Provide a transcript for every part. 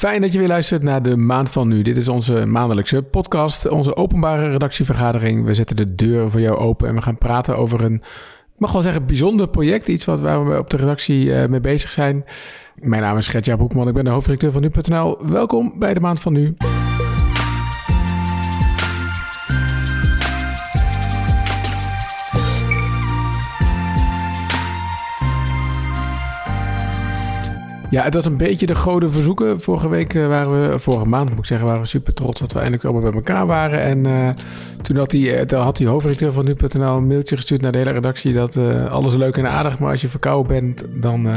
Fijn dat je weer luistert naar de Maand van Nu. Dit is onze maandelijkse podcast, onze openbare redactievergadering. We zetten de deur voor jou open en we gaan praten over een, ik mag wel zeggen, bijzonder project. Iets wat, waar we op de redactie uh, mee bezig zijn. Mijn naam is Gertja Boekman, ik ben de hoofdredacteur van Nu.nl. Welkom bij de Maand van Nu. Ja, het was een beetje de goden verzoeken. Vorige week uh, waren we, vorige maand moet ik zeggen, waren we super trots dat we eindelijk allemaal bij elkaar waren. En uh, toen had die, uh, had die hoofdredacteur van nu.nl een mailtje gestuurd naar de hele redactie dat alles leuk en aardig, maar als je verkouden bent, dan,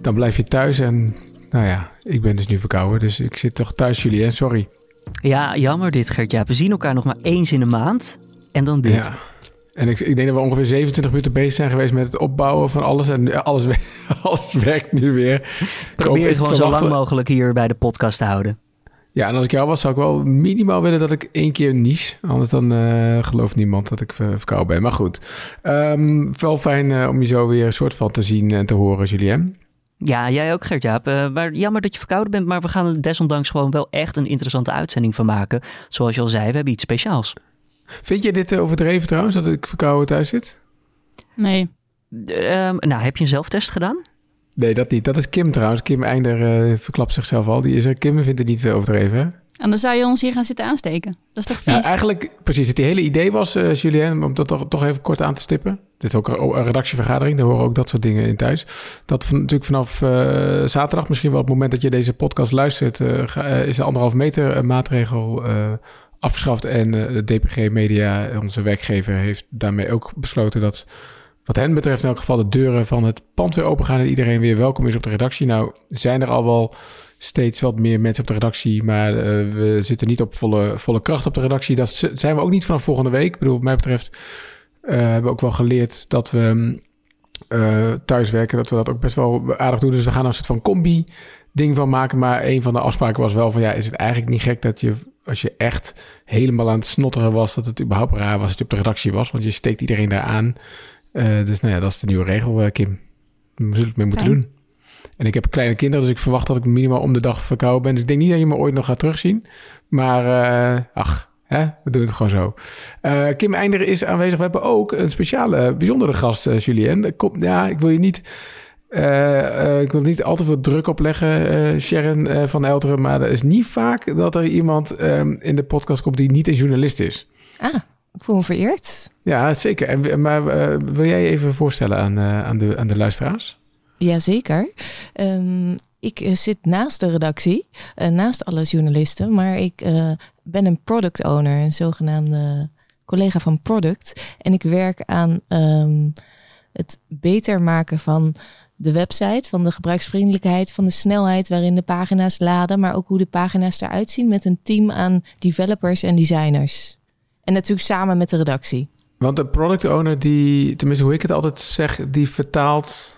dan blijf je thuis. En nou ja, ik ben dus nu verkouden, dus ik zit toch thuis, Julien, sorry. Ja, jammer dit, Gert. Ja, we zien elkaar nog maar eens in de maand en dan dit. Ja. En ik, ik denk dat we ongeveer 27 minuten bezig zijn geweest met het opbouwen van alles. En alles, alles werkt nu weer. Probeer je gewoon zo lang mogelijk hier bij de podcast te houden. Ja, en als ik jou was, zou ik wel minimaal willen dat ik één keer nies. Anders dan uh, gelooft niemand dat ik verkouden ben. Maar goed, um, wel fijn uh, om je zo weer een soort van te zien en te horen, Julien. Ja, jij ook, Gert-Jaap. Uh, maar jammer dat je verkouden bent, maar we gaan er desondanks gewoon wel echt een interessante uitzending van maken. Zoals je al zei, we hebben iets speciaals. Vind je dit overdreven trouwens, dat ik verkouden thuis zit? Nee. Uh, nou, heb je een zelftest gedaan? Nee, dat niet. Dat is Kim trouwens. Kim Einder uh, verklapt zichzelf al. Die is er. Kim vindt het niet overdreven, hè? En dan zou je ons hier gaan zitten aansteken. Dat is toch vies? Ja, eigenlijk, precies. Het hele idee was, uh, Julien, om dat toch, toch even kort aan te stippen. Dit is ook een redactievergadering, daar horen ook dat soort dingen in thuis. Dat van, natuurlijk vanaf uh, zaterdag, misschien wel op het moment dat je deze podcast luistert, uh, is de anderhalf meter maatregel afgeschaft. En uh, de DPG Media, onze werkgever, heeft daarmee ook besloten dat, wat hen betreft, in elk geval de deuren van het pand weer open gaan en iedereen weer welkom is op de redactie. Nou, zijn er al wel steeds wat meer mensen op de redactie, maar uh, we zitten niet op volle, volle kracht op de redactie. Dat zijn we ook niet vanaf volgende week. Ik bedoel, wat mij betreft hebben we ook wel geleerd dat we uh, thuiswerken, dat we dat ook best wel aardig doen. Dus we gaan er een soort van combi ding van maken. Maar een van de afspraken was wel van ja, is het eigenlijk niet gek dat je als je echt helemaal aan het snotteren was, dat het überhaupt raar was dat je op de redactie was, want je steekt iedereen daar aan. Uh, dus nou ja, dat is de nieuwe regel, uh, Kim. We zullen het mee moeten doen. En ik heb kleine kinderen, dus ik verwacht dat ik minimaal om de dag verkouden ben. Dus ik denk niet dat je me ooit nog gaat terugzien. Maar uh, ach, hè, we doen het gewoon zo. Kim Einder is aanwezig. We hebben ook een speciale, bijzondere gast, Julien. Komt, ja, ik wil je niet ik wil niet al te veel druk opleggen, uh, Sharon van Elteren. Maar er is niet vaak dat er iemand um, in de podcast komt die niet een journalist is. Ah, ik voel me vereerd. Ja, zeker. En, maar wil jij je even voorstellen aan, aan, de, aan de luisteraars? Jazeker. Um, ik zit naast de redactie, naast alle journalisten. Maar ik ben een product owner, een zogenaamde collega van product. En ik werk aan um, het beter maken van de website, van de gebruiksvriendelijkheid, van de snelheid waarin de pagina's laden, maar ook hoe de pagina's eruit zien met een team aan developers en designers. En natuurlijk samen met de redactie. Want de product owner, die, tenminste hoe ik het altijd zeg, die vertaalt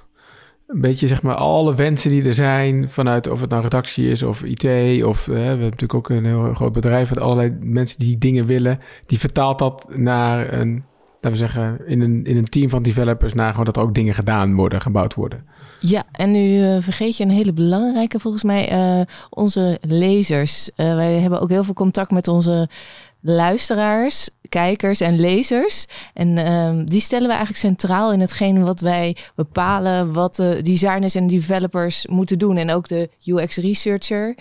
een beetje zeg maar alle wensen die er zijn vanuit of het nou redactie is of IT of we hebben natuurlijk ook een heel groot bedrijf met allerlei mensen die dingen willen. Die vertaalt dat naar een laten we zeggen, in een, in een team van developers gewoon dat er ook dingen gedaan worden, gebouwd worden. Ja, en nu uh, vergeet je een hele belangrijke volgens mij, uh, onze lezers. Uh, wij hebben ook heel veel contact met onze luisteraars, kijkers en lezers. En ehm, die stellen we eigenlijk centraal in hetgeen wat wij bepalen, wat de designers en developers moeten doen. En ook de UX researcher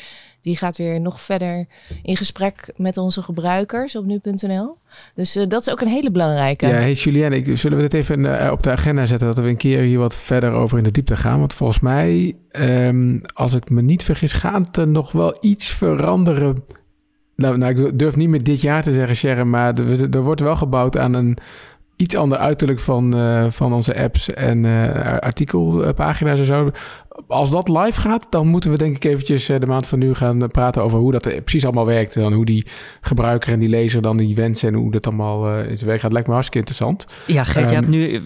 die gaat weer nog verder in gesprek met onze gebruikers op nu.nl. Dus uh, dat is ook een hele belangrijke. Ja, hey Julien, ik, zullen we dit even uh, op de agenda zetten... dat we een keer hier wat verder over in de diepte gaan? Want volgens mij, um, als ik me niet vergis... gaat er nog wel iets veranderen... Nou, nou, ik durf niet meer dit jaar te zeggen, Sharon... maar er wordt wel gebouwd aan een iets ander uiterlijk van, uh, van onze apps en uh, artikelpagina's en zo. Als dat live gaat, dan moeten we denk ik eventjes uh, de maand van nu gaan praten over hoe dat precies allemaal werkt. En hoe die gebruiker en die lezer dan die wensen en hoe dat allemaal in zijn werk gaat. Lijkt me hartstikke interessant. Ja, Gert, um, je hebt nu,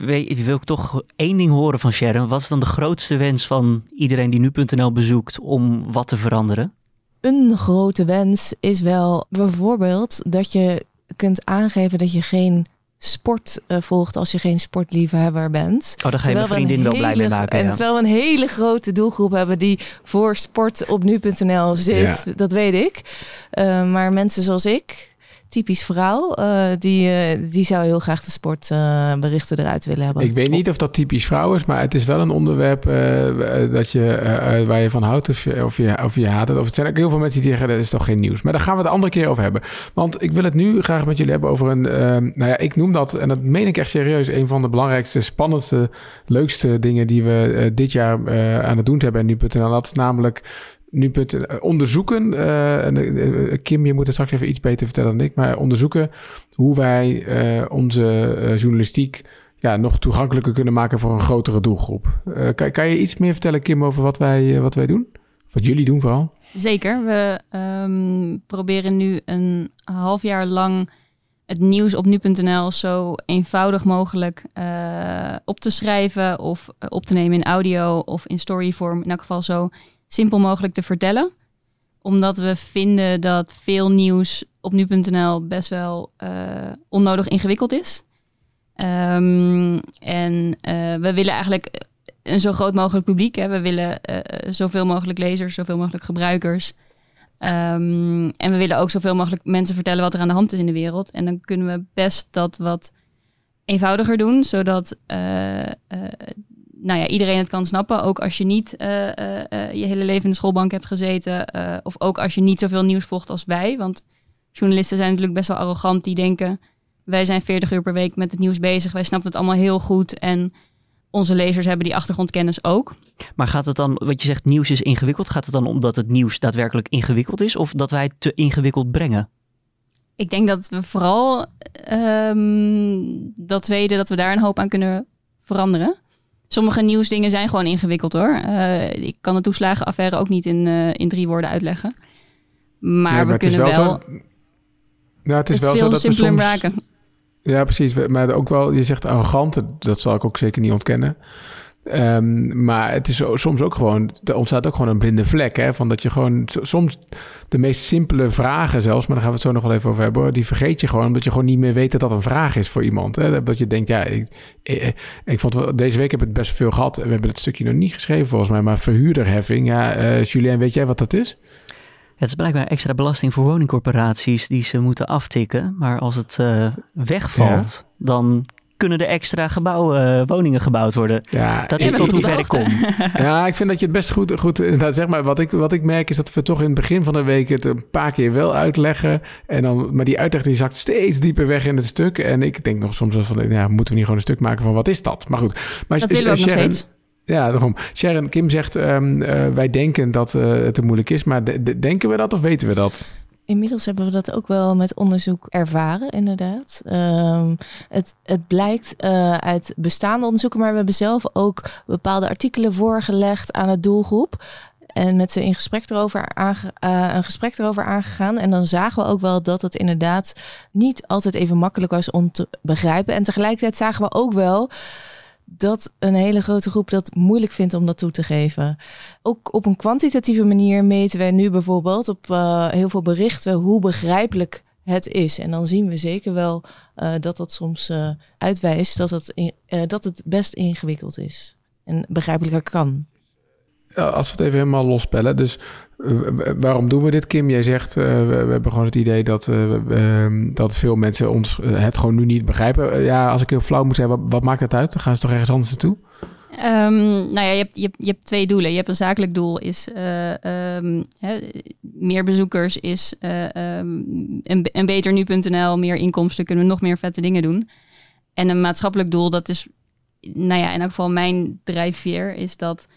wil ik toch één ding horen van Sharon. Wat is dan de grootste wens van iedereen die nu.nl bezoekt om wat te veranderen? Een grote wens is wel bijvoorbeeld dat je kunt aangeven dat je geen sport eh, volgt als je geen sportliefhebber bent. Oh, daar ga je mijn we vriendin wel blij mee maken. En ja. terwijl we een hele grote doelgroep hebben die voor sport op nu.nl zit, dat weet ik. Eh, maar mensen zoals ik, typisch vrouw, eh, die, eh, die zou heel graag de sportberichten eruit willen hebben. Ik weet niet of dat typisch vrouw is, maar het is wel een onderwerp eh, eh, dat je, eh, eh, waar je van houdt of je, of, je, haat het. Of het zijn ook heel veel mensen die zeggen, dat is toch geen nieuws. Maar daar gaan we het andere keer over hebben. Want ik wil het nu graag met jullie hebben over een... eh, nou ja, ik noem dat, en dat meen ik echt serieus... een van de belangrijkste, spannendste, leukste dingen... die we eh, dit jaar eh, aan het doen hebben en nu.nl. Dat is namelijk nu onderzoeken. eh, eh, Kim, je moet het straks even iets beter vertellen dan ik. Maar onderzoeken hoe wij eh, onze eh, journalistiek ja, nog toegankelijker kunnen maken voor een grotere doelgroep. Eh, kan, kan je iets meer vertellen, Kim, over wat wij, eh, wat wij doen? Wat jullie doen vooral? Zeker. We ehm, proberen nu een half jaar lang het nieuws op nu.nl zo eenvoudig mogelijk eh, op te schrijven of eh, op te nemen in audio of in storyvorm. In elk geval zo simpel mogelijk te vertellen. Omdat we vinden dat veel nieuws op nu.nl best wel eh, onnodig ingewikkeld is. Ehm, en eh, we willen eigenlijk een zo groot mogelijk publiek. Hè. We willen eh, zoveel mogelijk lezers, zoveel mogelijk gebruikers. Ehm, en we willen ook zoveel mogelijk mensen vertellen wat er aan de hand is in de wereld. En dan kunnen we best dat wat eenvoudiger doen, zodat nou ja, iedereen het kan snappen. Ook als je niet eh, eh, eh, je hele leven in de schoolbank hebt gezeten. of ook als je niet zoveel nieuws volgt als wij. Want journalisten zijn natuurlijk best wel arrogant. Die denken, wij zijn 40 uur per week met het nieuws bezig. Wij snappen het allemaal heel goed. En onze lezers hebben die achtergrondkennis ook. Maar gaat het dan, wat je zegt, nieuws is ingewikkeld. Gaat het dan omdat het nieuws daadwerkelijk ingewikkeld is? Of dat wij het te ingewikkeld brengen? Ik denk dat we vooral ehm, dat tweede, dat we daar een hoop aan kunnen veranderen. Sommige nieuwsdingen zijn gewoon ingewikkeld hoor. Eh, ik kan de toeslagenaffaire ook niet in, eh, in drie woorden uitleggen. Maar, we kunnen wel wel, zo- Ja, het is het wel veel zo dat we soms... maken. Ja, precies. Maar ook wel, je zegt arrogant, dat zal ik ook zeker niet ontkennen. Ehm, maar het is soms ook gewoon, er ontstaat ook gewoon een blinde vlek. Hè? Van dat je gewoon soms de meest simpele vragen zelfs, maar daar gaan we het zo nog wel even over hebben, hoor, die vergeet je gewoon, omdat je gewoon niet meer weet dat dat een vraag is voor iemand. Hè? Dat je denkt, ja, ik, ik, ik vond deze week heb ik het best veel gehad. We hebben het stukje nog niet geschreven volgens mij, maar verhuurderheffing. Ja, eh Julien, weet jij wat dat is? Het is blijkbaar extra belasting voor woningcorporaties die ze moeten aftikken. Maar als het eh, wegvalt, dan kunnen er extra gebouwen, eh, woningen gebouwd worden. Ja, Dat is tot hoever ik kom. Ja, ik vind dat je het best goed... goed inderdaad, zeg maar, wat ik, wat ik merk is dat we toch in het begin van de week... het een paar keer wel uitleggen. En dan, maar die uitleg die zakt steeds dieper weg in het stuk. En ik denk nog soms wel van... Ja, moeten we niet gewoon een stuk maken van wat is dat? Maar goed. Maar Dat is- willen we ook nog Sharon- steeds. Ja, daarom. Sharon, Kim zegt... ehm, eh, wij denken dat eh, het te moeilijk is. Maar de- de- denken we dat of weten we dat? Inmiddels hebben we dat ook wel met onderzoek ervaren, inderdaad. Ehm, het, het blijkt eh, uit bestaande onderzoeken, maar we hebben zelf ook bepaalde artikelen voorgelegd aan het doelgroep. En met ze in gesprek erover eh, een gesprek erover aangegaan. En dan zagen we ook wel dat het inderdaad niet altijd even makkelijk was om te begrijpen. En tegelijkertijd zagen we ook wel dat een hele grote groep dat moeilijk vindt om dat toe te geven. Ook op een kwantitatieve manier meten wij nu bijvoorbeeld op eh, heel veel berichten hoe begrijpelijk het is. En dan zien we zeker wel eh, dat dat soms eh, uitwijst dat het, dat het best ingewikkeld is. En begrijpelijker kan. Als we het even helemaal lospellen. Dus eh, waarom doen we dit, Kim? Jij zegt, eh, we, hebben gewoon het idee dat, eh, ehm, dat veel mensen ons het gewoon nu niet begrijpen. Ja, als ik heel flauw moet zijn, wat, maakt dat uit? Dan gaan ze toch ergens anders naartoe? Ehm, nou ja, je hebt, je, hebt, twee doelen. Je hebt een zakelijk doel, is eh, ehm, hè, meer bezoekers, is een, een beter nu.nl, meer inkomsten, kunnen we nog meer vette dingen doen. En een maatschappelijk doel, dat is, nou ja, in elk geval mijn drijfveer, is dat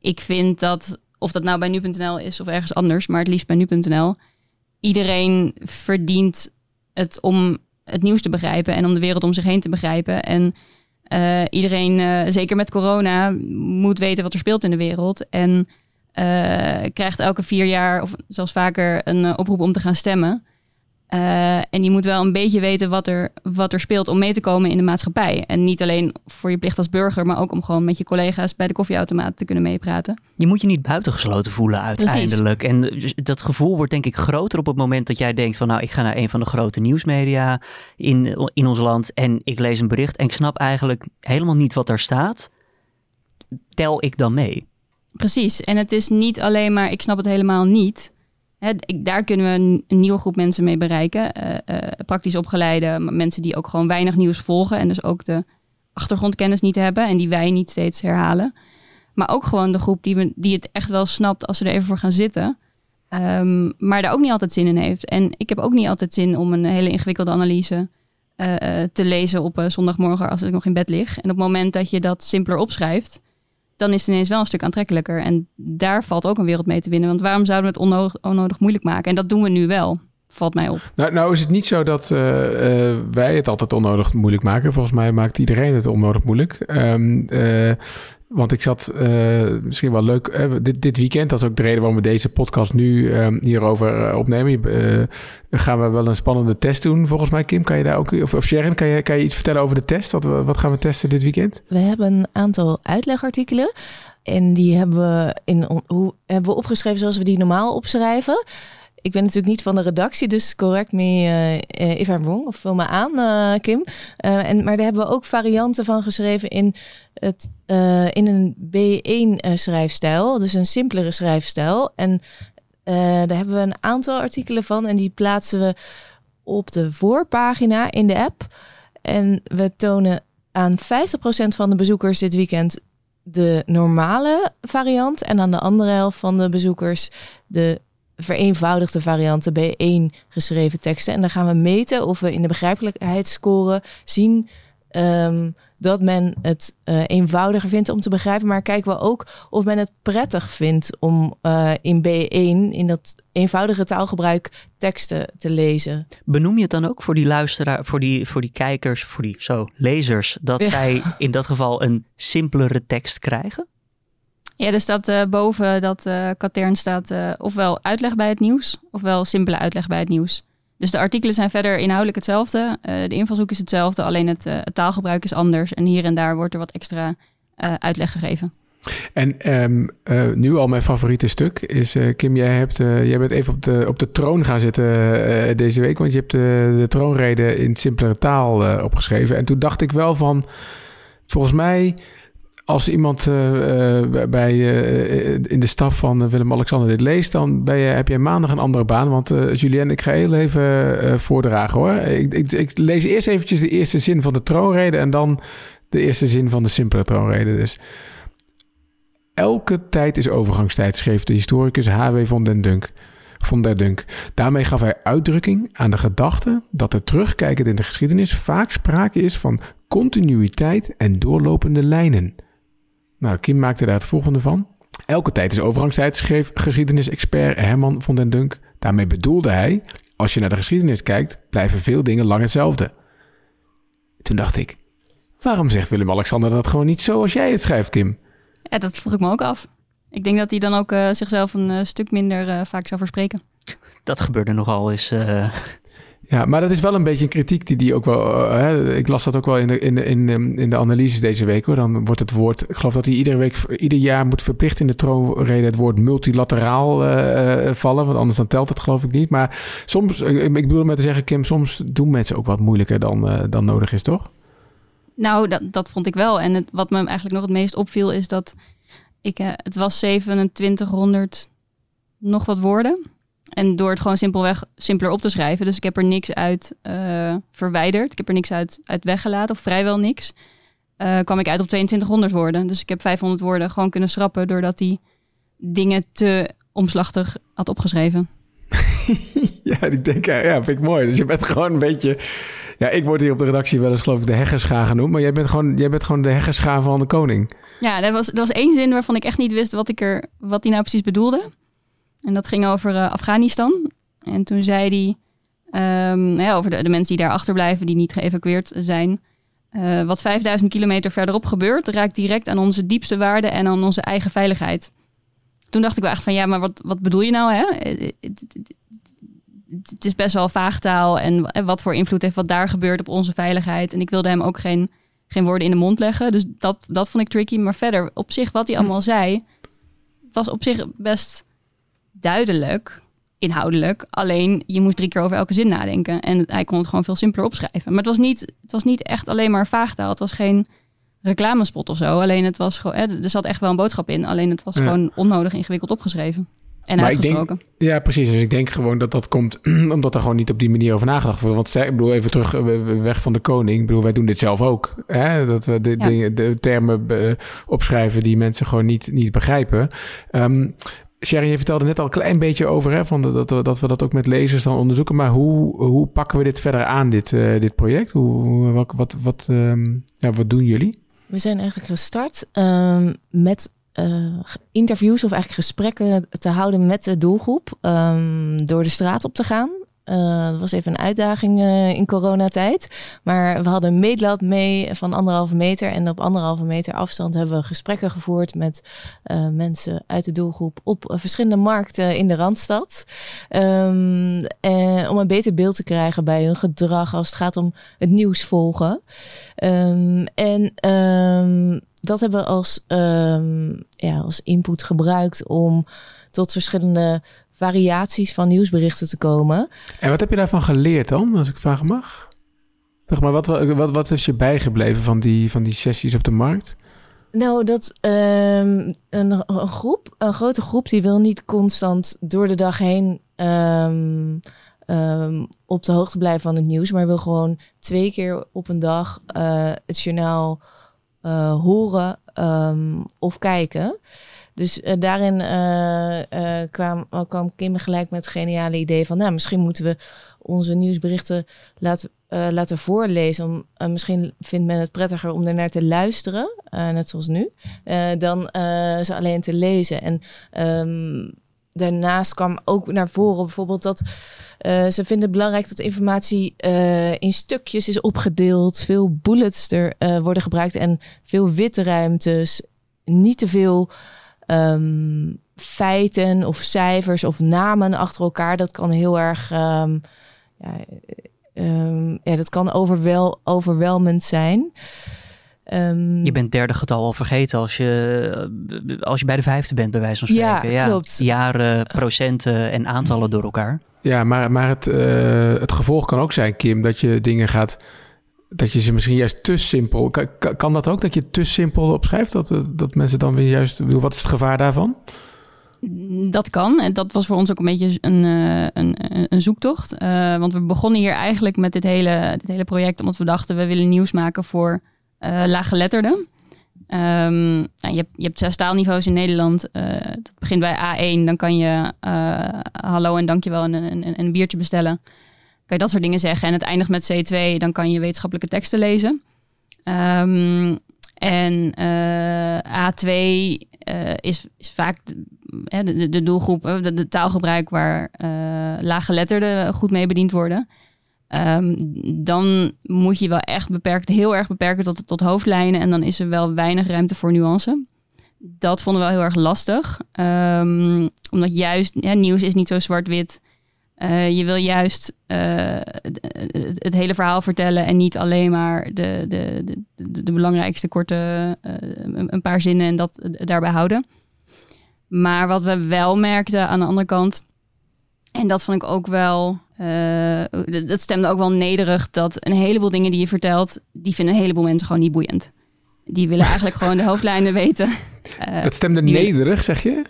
ik vind dat, of dat nou bij nu.nl is of ergens anders, maar het liefst bij nu.nl, iedereen verdient het om het nieuws te begrijpen en om de wereld om zich heen te begrijpen. En eh, iedereen, eh, zeker met corona, moet weten wat er speelt in de wereld. En eh, krijgt elke vier jaar of zelfs vaker een oproep om te gaan stemmen. Uh, en je moet wel een beetje weten wat er, wat er speelt om mee te komen in de maatschappij. En niet alleen voor je plicht als burger, maar ook om gewoon met je collega's bij de koffieautomaat te kunnen meepraten. Je moet je niet buitengesloten voelen uiteindelijk. Precies. En dat gevoel wordt denk ik groter op het moment dat jij denkt van nou, ik ga naar een van de grote nieuwsmedia in, in ons land en ik lees een bericht en ik snap eigenlijk helemaal niet wat daar staat. Tel ik dan mee? Precies. En het is niet alleen maar ik snap het helemaal niet daar kunnen we een, nieuwe groep mensen mee bereiken. Uh, uh, praktisch opgeleide mensen die ook gewoon weinig nieuws volgen en dus ook de achtergrondkennis niet hebben en die wij niet steeds herhalen. Maar ook gewoon de groep die, die het echt wel snapt als ze er even voor gaan zitten. Um, maar daar ook niet altijd zin in heeft. En ik heb ook niet altijd zin om een hele ingewikkelde analyse uh, te lezen op zondagmorgen als ik nog in bed lig. En op het moment dat je dat simpeler opschrijft, dan is het ineens wel een stuk aantrekkelijker. En daar valt ook een wereld mee te winnen. Want waarom zouden we het onnodig, onnodig moeilijk maken? En dat doen we nu wel valt mij op. Nou, nou is het niet zo dat uh, uh, wij het altijd onnodig moeilijk maken. Volgens mij maakt iedereen het onnodig moeilijk. Um, uh, want ik zat uh, misschien wel leuk. Uh, dit, dit weekend, dat is ook de reden waarom we deze podcast nu uh, hierover opnemen. gaan we wel een spannende test doen, volgens mij, Kim. Kan je daar ook, of, of Sharon, kan je, kan je iets vertellen over de test? Wat, wat gaan we testen dit weekend? We hebben een aantal uitlegartikelen. En die hebben we, in, hoe, hebben we opgeschreven zoals we die normaal opschrijven ik ben natuurlijk niet van de redactie, dus correct me uh, if I'm wrong of vul me aan, uh, Kim. En, maar daar hebben we ook varianten van geschreven in, het, in een B1-schrijfstijl, dus een simpelere schrijfstijl. En daar hebben we een aantal artikelen van en die plaatsen we op de voorpagina in de app. En we tonen aan 50% van de bezoekers dit weekend de normale variant en aan de andere helft van de bezoekers de vereenvoudigde varianten B1 geschreven teksten. En dan gaan we meten of we in de begrijpelijkheidsscore zien um, dat men het uh, eenvoudiger vindt om te begrijpen. Maar kijken we ook of men het prettig vindt om uh, in B1, in dat eenvoudige taalgebruik, teksten te lezen. Benoem je het dan ook voor die luisteraar, voor die, voor die kijkers, voor die zo, lezers, dat zij in dat geval een simpelere tekst krijgen? Ja, er staat uh, boven dat uh, katern staat uh, ofwel uitleg bij het nieuws, ofwel simpele uitleg bij het nieuws. Dus de artikelen zijn verder inhoudelijk hetzelfde. de invalshoek is hetzelfde, alleen het, het, taalgebruik is anders. En hier en daar wordt er wat extra uitleg gegeven. En um, nu al mijn favoriete stuk is, Kim, jij, hebt, jij bent even op de, op de troon gaan zitten deze week. Want je hebt de, de troonrede in simpelere taal opgeschreven. En toen dacht ik wel van, volgens mij als iemand uh, bij, uh, in de staf van Willem-Alexander dit leest, dan ben je, heb je maandag een andere baan. Want uh, Julien, ik ga heel even voordragen hoor. Ik, ik, ik, lees eerst eventjes de eerste zin van de troonrede en dan de eerste zin van de simpele troonrede. Dus elke tijd is overgangstijd, schreef de historicus H.W. van den Dunk. Von der Dunk. Daarmee gaf hij uitdrukking aan de gedachte dat er terugkijkend in de geschiedenis vaak sprake is van continuïteit en doorlopende lijnen. Nou, Kim maakte daar het volgende van. Elke tijd is overgangstijd, schreef geschiedenisexpert Herman van den Dunk. Daarmee bedoelde hij, als je naar de geschiedenis kijkt, blijven veel dingen lang hetzelfde. Toen dacht ik, waarom zegt Willem-Alexander dat gewoon niet zo als jij het schrijft, Kim? Ja, dat vroeg ik me ook af. Ik denk dat hij dan ook uh, zichzelf een uh, stuk minder uh, vaak zou verspreken. Dat gebeurde nogal eens ja, maar dat is wel een beetje een kritiek die die ook wel. Uh, ik las dat ook wel in de, in, in, in de analyses deze week hoor. Dan wordt het woord. Ik geloof dat hij iedere week, ieder jaar moet verplicht in de troonrede het woord multilateraal uh, vallen. Want anders dan telt het geloof ik niet. Maar soms, ik bedoel met te zeggen, Kim, soms doen mensen ook wat moeilijker dan, dan nodig is, toch? Nou, dat, dat vond ik wel. En het, wat me eigenlijk nog het meest opviel is dat ik, het was 2700 nog wat woorden. En door het gewoon simpelweg simpeler op te schrijven. Dus ik heb er niks uit uh, verwijderd. Ik heb er niks uit, uit weggelaten, of vrijwel niks. Uh, kwam ik uit op 2200 woorden. Dus ik heb 500 woorden gewoon kunnen schrappen. doordat die dingen te omslachtig had opgeschreven. ja, ik denk, ja, vind ik mooi. Dus je bent gewoon een beetje. Ja, ik word hier op de redactie wel eens, geloof ik, de heggescha genoemd. Maar jij bent gewoon, jij bent gewoon de heggescha van de koning. Ja, er was, er was één zin waarvan ik echt niet wist wat, ik er, wat die nou precies bedoelde. En dat ging over uh, Afghanistan. En toen zei hij um, ja, over de, de, mensen die daar achterblijven, die niet geëvacueerd zijn. Uh, wat 5000 kilometer verderop gebeurt, raakt direct aan onze diepste waarden en aan onze eigen veiligheid. Toen dacht ik wel echt van ja, maar wat, wat bedoel je nou? Hè? het is best wel vaagtaal en wat voor invloed heeft wat daar gebeurt op onze veiligheid. En ik wilde hem ook geen, geen woorden in de mond leggen. Dus dat, dat vond ik tricky. Maar verder, op zich, wat hij hm. allemaal zei, was op zich best duidelijk, inhoudelijk. Alleen je moest drie keer over elke zin nadenken. En hij kon het gewoon veel simpeler opschrijven. Maar het was niet, het was niet echt alleen maar vaagtaal. Het was geen reclamespot of zo. Alleen het was gewoon, er zat echt wel een boodschap in. Alleen het was gewoon onnodig ingewikkeld opgeschreven. En maar ik denk, ja, precies. Dus ik denk gewoon dat dat komt omdat er gewoon niet op die manier over nagedacht wordt. Want ik bedoel, even terug, weg van de koning. Ik bedoel, wij doen dit zelf ook. Hè? Dat we de, de, de termen opschrijven die mensen gewoon niet, niet begrijpen. Um, Sherry, je vertelde net al een klein beetje over hè, van dat, dat, we dat ook met lezers dan onderzoeken. Maar hoe, hoe pakken we dit verder aan, dit, uh, dit project? Hoe, wat, wat, wat, um, ja, wat doen jullie? We zijn eigenlijk gestart um, met uh, interviews of eigenlijk gesprekken te houden met de doelgroep. Um, door de straat op te gaan. Dat was even een uitdaging uh, in coronatijd. Maar we hadden een meetlat mee van anderhalve meter. En op anderhalve meter afstand hebben we gesprekken gevoerd met uh, mensen uit de doelgroep op verschillende markten in de Randstad. Um, om een beter beeld te krijgen bij hun gedrag als het gaat om het nieuws volgen. Um, en dat hebben we als, ja, als input gebruikt om tot verschillende variaties van nieuwsberichten te komen. En wat heb je daarvan geleerd dan, als ik vragen mag? Zeg maar, wat, wat, wat is je bijgebleven van die, van die sessies op de markt? Nou, dat um, een, een, groep, een grote groep, die wil niet constant door de dag heen um, um, op de hoogte blijven van het nieuws, maar wil gewoon twee keer op een dag uh, het journaal uh, horen of kijken. Dus uh, daarin uh, kwam, kwam Kim gelijk met het geniale idee van... nou, misschien moeten we onze nieuwsberichten laten, laten voorlezen. Om, misschien vindt men het prettiger om ernaar te luisteren, net zoals nu... dan ze alleen te lezen. En um, daarnaast kwam ook naar voren bijvoorbeeld dat... ze vinden het belangrijk dat informatie in stukjes is opgedeeld. Veel bullets er worden gebruikt en veel witte ruimtes. Niet te veel um, feiten of cijfers of namen achter elkaar. Dat kan heel erg. Um, ja, um, ja, dat kan overwel, overweldigend zijn. je bent derde getal al vergeten als je, als je bij de vijfde bent, bij wijze van spreken. Ja, klopt. Jaren, procenten en aantallen door elkaar. Ja, maar, maar het, uh, het gevolg kan ook zijn, Kim, dat je dingen gaat dat je ze misschien juist te simpel. Kan, kan dat ook dat je te simpel opschrijft? Dat, dat mensen dan weer juist. Wat is het gevaar daarvan? Dat kan. En dat was voor ons ook een beetje een, eh, een, een zoektocht. Uh, want we begonnen hier eigenlijk met dit hele, dit hele project omdat we dachten we willen nieuws maken voor uh, laaggeletterden. Um, nou, je, hebt, je hebt zes taalniveaus in Nederland. dat begint bij A1. Dan kan je hallo en dankjewel en een, een biertje bestellen kan je dat soort dingen zeggen. En het eindigt met C2, dan kan je wetenschappelijke teksten lezen. Um, en uh, A2 uh, is, vaak de, de, doelgroep, de, de, taalgebruik waar lage letterden goed mee bediend worden. Um, dan moet je wel echt beperkt, heel erg beperken tot, tot hoofdlijnen. En dan is er wel weinig ruimte voor nuance. Dat vonden we wel heel erg lastig. Um, omdat juist nieuws is niet zo zwart-wit. Uh, je wil juist uh, het, het, hele verhaal vertellen en niet alleen maar de, de, de, de belangrijkste korte uh, een paar zinnen en dat daarbij houden. Maar wat we wel merkten aan de andere kant, en dat vond ik ook wel, dat stemde ook wel nederig, dat een heleboel dingen die je vertelt, die vinden een heleboel mensen gewoon niet boeiend. Die willen eigenlijk gewoon de hoofdlijnen weten. dat stemde nederig, zeg je?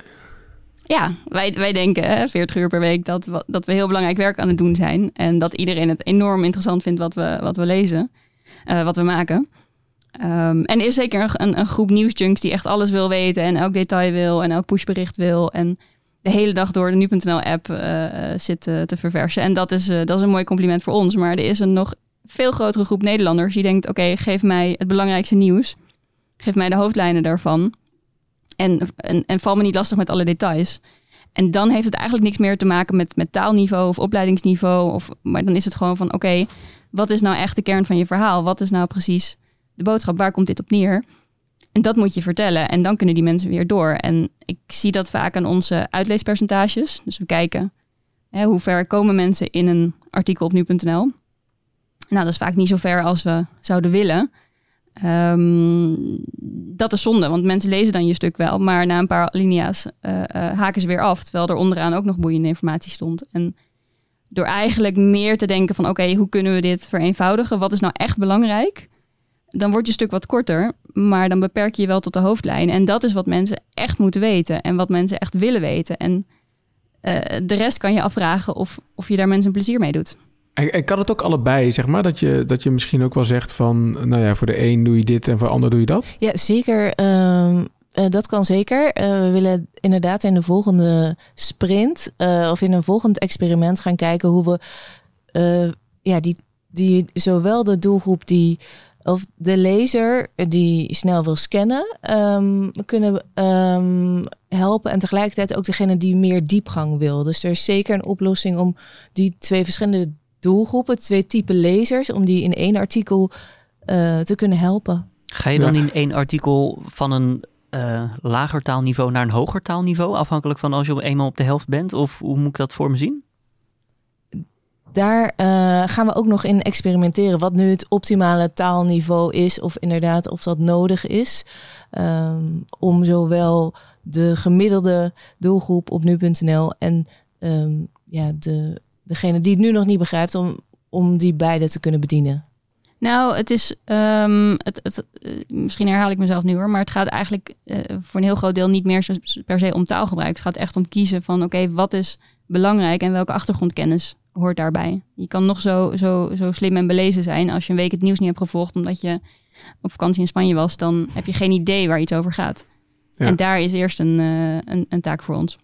Ja, wij, wij denken hè, 40 uur per week dat we, dat we heel belangrijk werk aan het doen zijn. En dat iedereen het enorm interessant vindt wat we, wat we lezen, uh, wat we maken. Um, en er is zeker een, een, groep nieuwsjunks die echt alles wil weten en elk detail wil en elk pushbericht wil. En de hele dag door de nu.nl-app uh, zit uh, te verversen. En dat is, dat is een mooi compliment voor ons. Maar er is een nog veel grotere groep Nederlanders die denkt: oké, geef mij het belangrijkste nieuws. Geef mij de hoofdlijnen daarvan. En, en, en val me niet lastig met alle details. En dan heeft het eigenlijk niks meer te maken met, met taalniveau of opleidingsniveau. Of, maar dan is het gewoon van oké, wat is nou echt de kern van je verhaal? Wat is nou precies de boodschap? Waar komt dit op neer? En dat moet je vertellen. En dan kunnen die mensen weer door. En ik zie dat vaak aan onze uitleespercentages. Dus we kijken Hè, hoe ver komen mensen in een artikel op nu.nl? Nou, dat is vaak niet zo ver als we zouden willen. Ehm, dat is zonde, want mensen lezen dan je stuk wel, maar na een paar linia's uh, haken ze weer af, terwijl er onderaan ook nog boeiende informatie stond. En door eigenlijk meer te denken van oké, hoe kunnen we dit vereenvoudigen? Wat is nou echt belangrijk? Dan wordt je stuk wat korter, maar dan beperk je je wel tot de hoofdlijn. En dat is wat mensen echt moeten weten en wat mensen echt willen weten. En uh, de rest kan je afvragen of, of je daar mensen plezier mee doet. En, kan het ook allebei, zeg maar, dat je, dat je misschien ook wel zegt van, nou ja, voor de een doe je dit en voor de ander doe je dat? Ja, zeker. Um, uh, dat kan zeker. Uh, we willen inderdaad in de volgende sprint uh, of in een volgend experiment gaan kijken hoe we ja, die, die, zowel de doelgroep die of de lezer die snel wil scannen, um, kunnen um, helpen. En tegelijkertijd ook degene die meer diepgang wil. Dus er is zeker een oplossing om die twee verschillende doelgroepen, twee typen lezers, om die in één artikel uh, te kunnen helpen. Ga je dan ja. in één artikel van een uh, lager taalniveau naar een hoger taalniveau, afhankelijk van als je eenmaal op de helft bent? Of hoe moet ik dat voor me zien? Daar uh, gaan we ook nog in experimenteren wat nu het optimale taalniveau is, of inderdaad of dat nodig is. Um, om zowel de gemiddelde doelgroep op nu.nl en um, ja, de, degene die het nu nog niet begrijpt, om, om die beide te kunnen bedienen. Nou, het is. Um, het, het, uh, misschien herhaal ik mezelf nu hoor. Maar het gaat eigenlijk uh, voor een heel groot deel niet meer zo, per se om taalgebruik. Het gaat echt om kiezen van: oké, okay, wat is belangrijk en welke achtergrondkennis hoort daarbij? Je kan nog zo, zo, zo slim en belezen zijn. Als je een week het nieuws niet hebt gevolgd omdat je op vakantie in Spanje was, dan heb je geen idee waar iets over gaat. Ja. En daar is eerst een, uh, een, een, taak voor ons.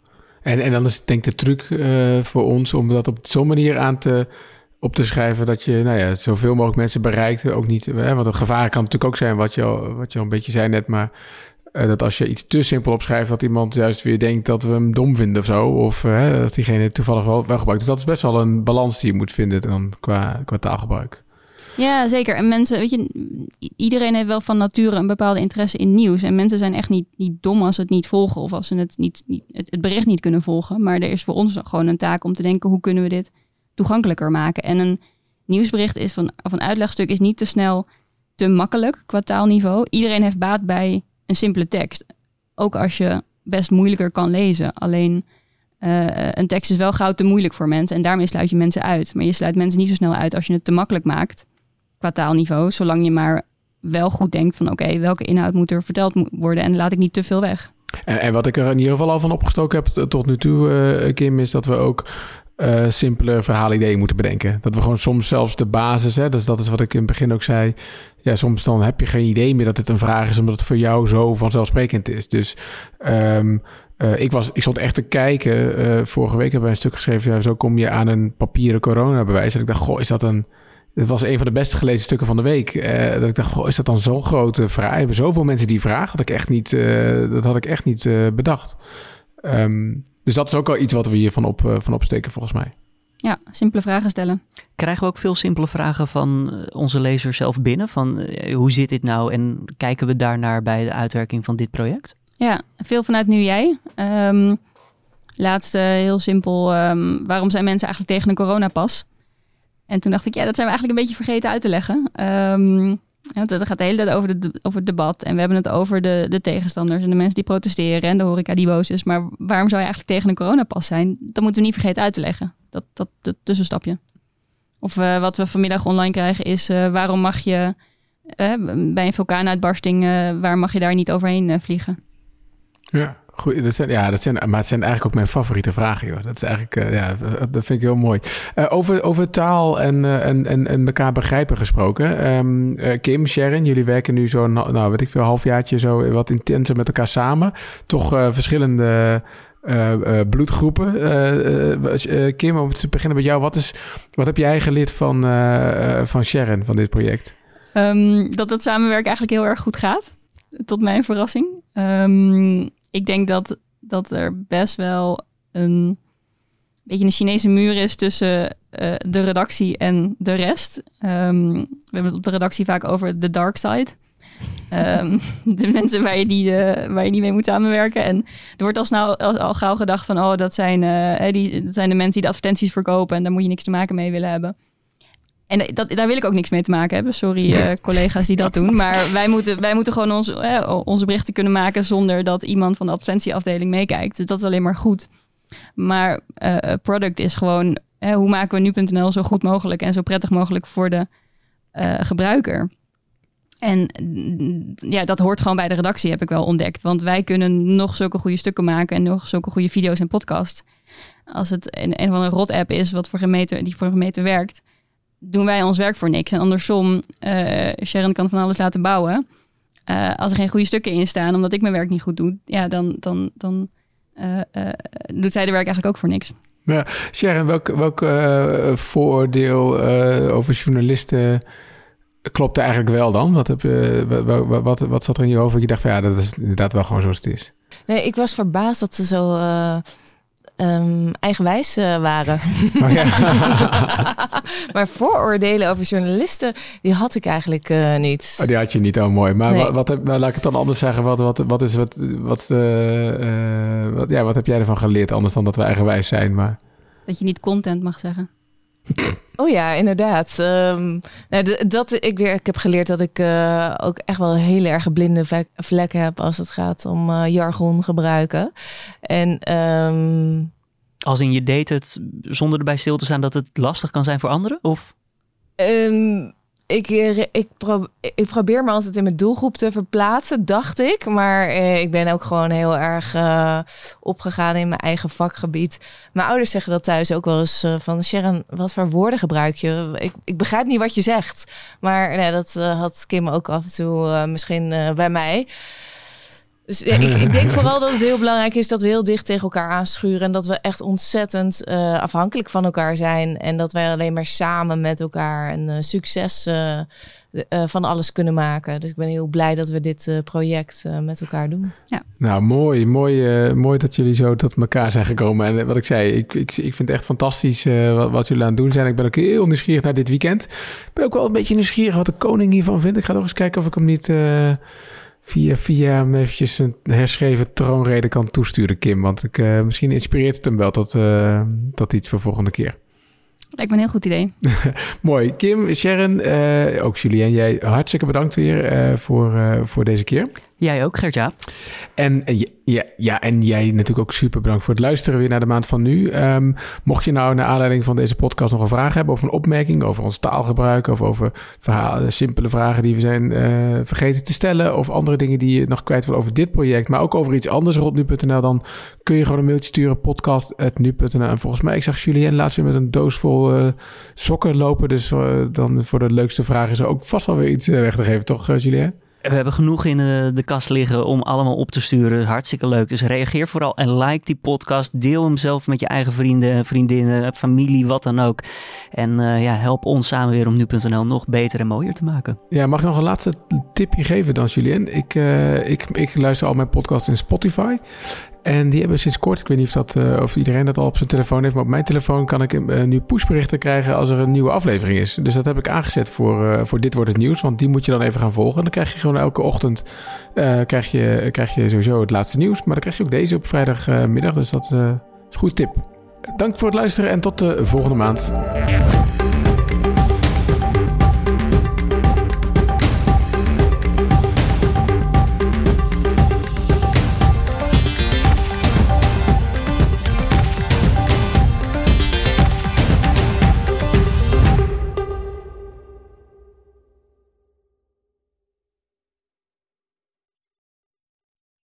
En, en dan is denk ik de truc voor ons om dat op zo'n manier aan te op te schrijven dat je nou ja, zoveel mogelijk mensen bereikt. Ook niet, hè, want een gevaar kan natuurlijk ook zijn, wat je al, wat je al een beetje zei net, maar dat als je iets te simpel opschrijft, dat iemand juist weer denkt dat we hem dom vinden of zo. Of dat diegene toevallig wel, wel gebruikt. Dus dat is best wel een balans die je moet vinden dan qua, qua taalgebruik. Ja, zeker. En mensen, weet je, iedereen heeft wel van nature een bepaalde interesse in nieuws. En mensen zijn echt niet, niet dom als ze het niet volgen of als ze het, niet, niet, het bericht niet kunnen volgen. Maar er is voor ons gewoon een taak om te denken, hoe kunnen we dit toegankelijker maken. En een nieuwsbericht is van, of een uitlegstuk is niet te snel te makkelijk qua taalniveau. Iedereen heeft baat bij een simpele tekst. Ook als je best moeilijker kan lezen. Alleen uh, een tekst is wel gauw te moeilijk voor mensen. En daarmee sluit je mensen uit. Maar je sluit mensen niet zo snel uit als je het te makkelijk maakt qua taalniveau. Zolang je maar wel goed denkt van oké, welke inhoud moet er verteld worden. En laat ik niet te veel weg. En, en, wat ik er in ieder geval al van opgestoken heb tot nu toe, uh, Kim, is dat we ook uh, simpele verhaalideeën moeten bedenken. Dat we gewoon soms zelfs de basis, hè, dus dat is wat ik in het begin ook zei. Ja, soms dan heb je geen idee meer dat het een vraag is, omdat het voor jou zo vanzelfsprekend is. Dus um, uh, ik, was, ik stond echt te kijken. Vorige week hebben wij een stuk geschreven. Ja, zo kom je aan een papieren coronabewijs. En ik dacht, goh, is dat een. Het was een van de best gelezen stukken van de week. Uh, dat ik dacht, goh, is dat dan zo'n grote vraag? Er hebben zoveel mensen die vragen. Dat, ik echt niet, dat had ik echt niet bedacht. Um, dus dat is ook al iets wat we hiervan op, van opsteken, volgens mij. Ja, simpele vragen stellen. Krijgen we ook veel simpele vragen van onze lezers zelf binnen? Van hoe zit dit nou en kijken we daarnaar bij de uitwerking van dit project? Ja, veel vanuit nu jij. Um, laatste heel simpel, um, waarom zijn mensen eigenlijk tegen een coronapas? En toen dacht ik, ja, dat zijn we eigenlijk een beetje vergeten uit te leggen. Um, want het gaat de hele tijd over, over het debat. En we hebben het over de, de tegenstanders en de mensen die protesteren en de horeca die boos is. Maar waarom zou je eigenlijk tegen een coronapas zijn? Dat moeten we niet vergeten uit te leggen. Dat, dat, dat tussenstapje. Of uh, wat we vanmiddag online krijgen is uh, waarom mag je uh, bij een vulkaanuitbarsting, waar mag je daar niet overheen vliegen? Ja, goed. Dat ja, dat zijn, maar het zijn eigenlijk ook mijn favoriete vragen. Joh. Dat is eigenlijk, uh, ja, dat vind ik heel mooi. Uh, over, over taal en, uh, en, en, en elkaar begrijpen gesproken. Um, Kim, Sharon, jullie werken nu zo, nou, weet ik veel, halfjaartje zo wat intenser met elkaar samen. Toch verschillende bloedgroepen. Kim, om te beginnen met jou, wat, is, wat heb jij geleerd van, van Sharon, van dit project? Um, dat het samenwerken eigenlijk heel erg goed gaat. Tot mijn verrassing. Um, ik denk dat, dat er best wel een beetje een Chinese muur is tussen uh, de redactie en de rest. Um, we hebben het op de redactie vaak over de dark side. ehm, de mensen waar je, die, uh, waar je niet mee moet samenwerken. En er wordt al snel al, gauw gedacht van, oh, dat zijn, uh, die, dat zijn de mensen die de advertenties verkopen en daar moet je niks te maken mee willen hebben. En dat, daar wil ik ook niks mee te maken hebben. Sorry uh, collega's die dat doen. Maar wij moeten, wij moeten gewoon ons, onze berichten kunnen maken zonder dat iemand van de advertentieafdeling meekijkt. Dus dat is alleen maar goed. Maar product is gewoon, hoe maken we nu.nl zo goed mogelijk en zo prettig mogelijk voor de gebruiker? En mm, ja, dat hoort gewoon bij de redactie, heb ik wel ontdekt. Want wij kunnen nog zulke goede stukken maken en nog zulke goede video's en podcasts. Als het een, een van een rot-app is wat voor gemeente, die voor een gemeente werkt, doen wij ons werk voor niks. En andersom, uh, Sharon kan van alles laten bouwen. Uh, als er geen goede stukken in staan, omdat ik mijn werk niet goed doe, ja, dan, dan, dan uh, doet zij de werk eigenlijk ook voor niks. Ja, Sharon, welk, welk vooroordeel over journalisten klopt eigenlijk wel dan? Wat, heb je, wat, wat, wat, zat er in je hoofd dat je dacht van ja, dat is inderdaad wel gewoon zoals het is? Nee, ik was verbaasd dat ze zo uh, um, eigenwijs uh, waren. Oh, ja. maar vooroordelen over journalisten, die had ik eigenlijk uh, niet. Oh, die had je niet, oh mooi. Maar nee. wat, wat heb, nou, laat ik het dan anders zeggen. Wat, wat, wat is wat, wat, wat, ja, wat heb jij ervan geleerd anders dan dat we eigenwijs zijn? Maar... Dat je niet content mag zeggen. Oh ja, inderdaad. Um, nou, dat, ik, weer, ik heb geleerd dat ik uh, ook echt wel heel erg blinde vlekken heb als het gaat om uh, jargon gebruiken. En um... als in je deed het zonder erbij stil te staan dat het lastig kan zijn voor anderen? Of? Um, ik, eh, ik, ik, probeer me altijd in mijn doelgroep te verplaatsen, dacht ik. Maar eh, ik ben ook gewoon heel erg uh, opgegaan in mijn eigen vakgebied. Mijn ouders zeggen dat thuis ook wel eens uh, van... Sharon, wat voor woorden gebruik je? Ik, ik begrijp niet wat je zegt. Maar nee, dat had Kim ook af en toe misschien bij mij. Dus ik, ik, denk vooral dat het heel belangrijk is dat we heel dicht tegen elkaar aanschuren. En dat we echt ontzettend uh, afhankelijk van elkaar zijn. En dat wij alleen maar samen met elkaar een uh, succes uh, van alles kunnen maken. Dus ik ben heel blij dat we dit project met elkaar doen. Ja. Nou, mooi. Mooi, mooi dat jullie zo tot elkaar zijn gekomen. En wat ik zei, ik, ik, ik vind het echt fantastisch wat, wat, jullie aan het doen zijn. Ik ben ook heel nieuwsgierig naar dit weekend. Ik ben ook wel een beetje nieuwsgierig wat de koning hiervan vindt. Ik ga nog eens kijken of ik hem niet via, via hem eventjes een herschreven troonrede kan toesturen, Kim. Want ik, uh, misschien inspireert het hem wel tot, uh, tot iets voor volgende keer. Lijkt me een heel goed idee. Mooi. Kim, Sharon, uh, ook Julien, jij hartstikke bedankt weer voor, voor deze keer. Jij ook, Gertja. En ja, ja, en jij natuurlijk ook super bedankt voor het luisteren weer naar de maand van nu. Um, mocht je nou naar aanleiding van deze podcast nog een vraag hebben of een opmerking over ons taalgebruik of over verhalen, simpele vragen die we zijn uh, vergeten te stellen of andere dingen die je nog kwijt wil over dit project, maar ook over iets anders rond nu.nl, dan kun je gewoon een mailtje sturen podcast@nu.nl. En volgens mij, ik zag Julien laatst weer met een doos vol sokken lopen, dus dan voor de leukste vraag is er ook vast wel weer iets weg te geven, toch Julien? We hebben genoeg in de, de kast liggen om allemaal op te sturen. Hartstikke leuk. Dus reageer vooral en like die podcast. Deel hem zelf met je eigen vrienden, vriendinnen, familie, wat dan ook. En uh, ja, help ons samen weer om nu.nl nog beter en mooier te maken. Ja, mag ik nog een laatste tipje geven dan, Julien? Ik, uh, ik, ik luister al mijn podcast in Spotify. En die hebben sinds kort, ik weet niet of, dat, uh, of iedereen dat al op zijn telefoon heeft, maar op mijn telefoon kan ik uh, nu pushberichten krijgen als er een nieuwe aflevering is. Dus dat heb ik aangezet voor, uh, voor Dit Wordt Het Nieuws, want die moet je dan even gaan volgen. Dan krijg je gewoon elke ochtend krijg je, krijg je sowieso het laatste nieuws, maar dan krijg je ook deze op vrijdagmiddag, dus dat is een goed tip. Dank voor het luisteren en tot de volgende maand.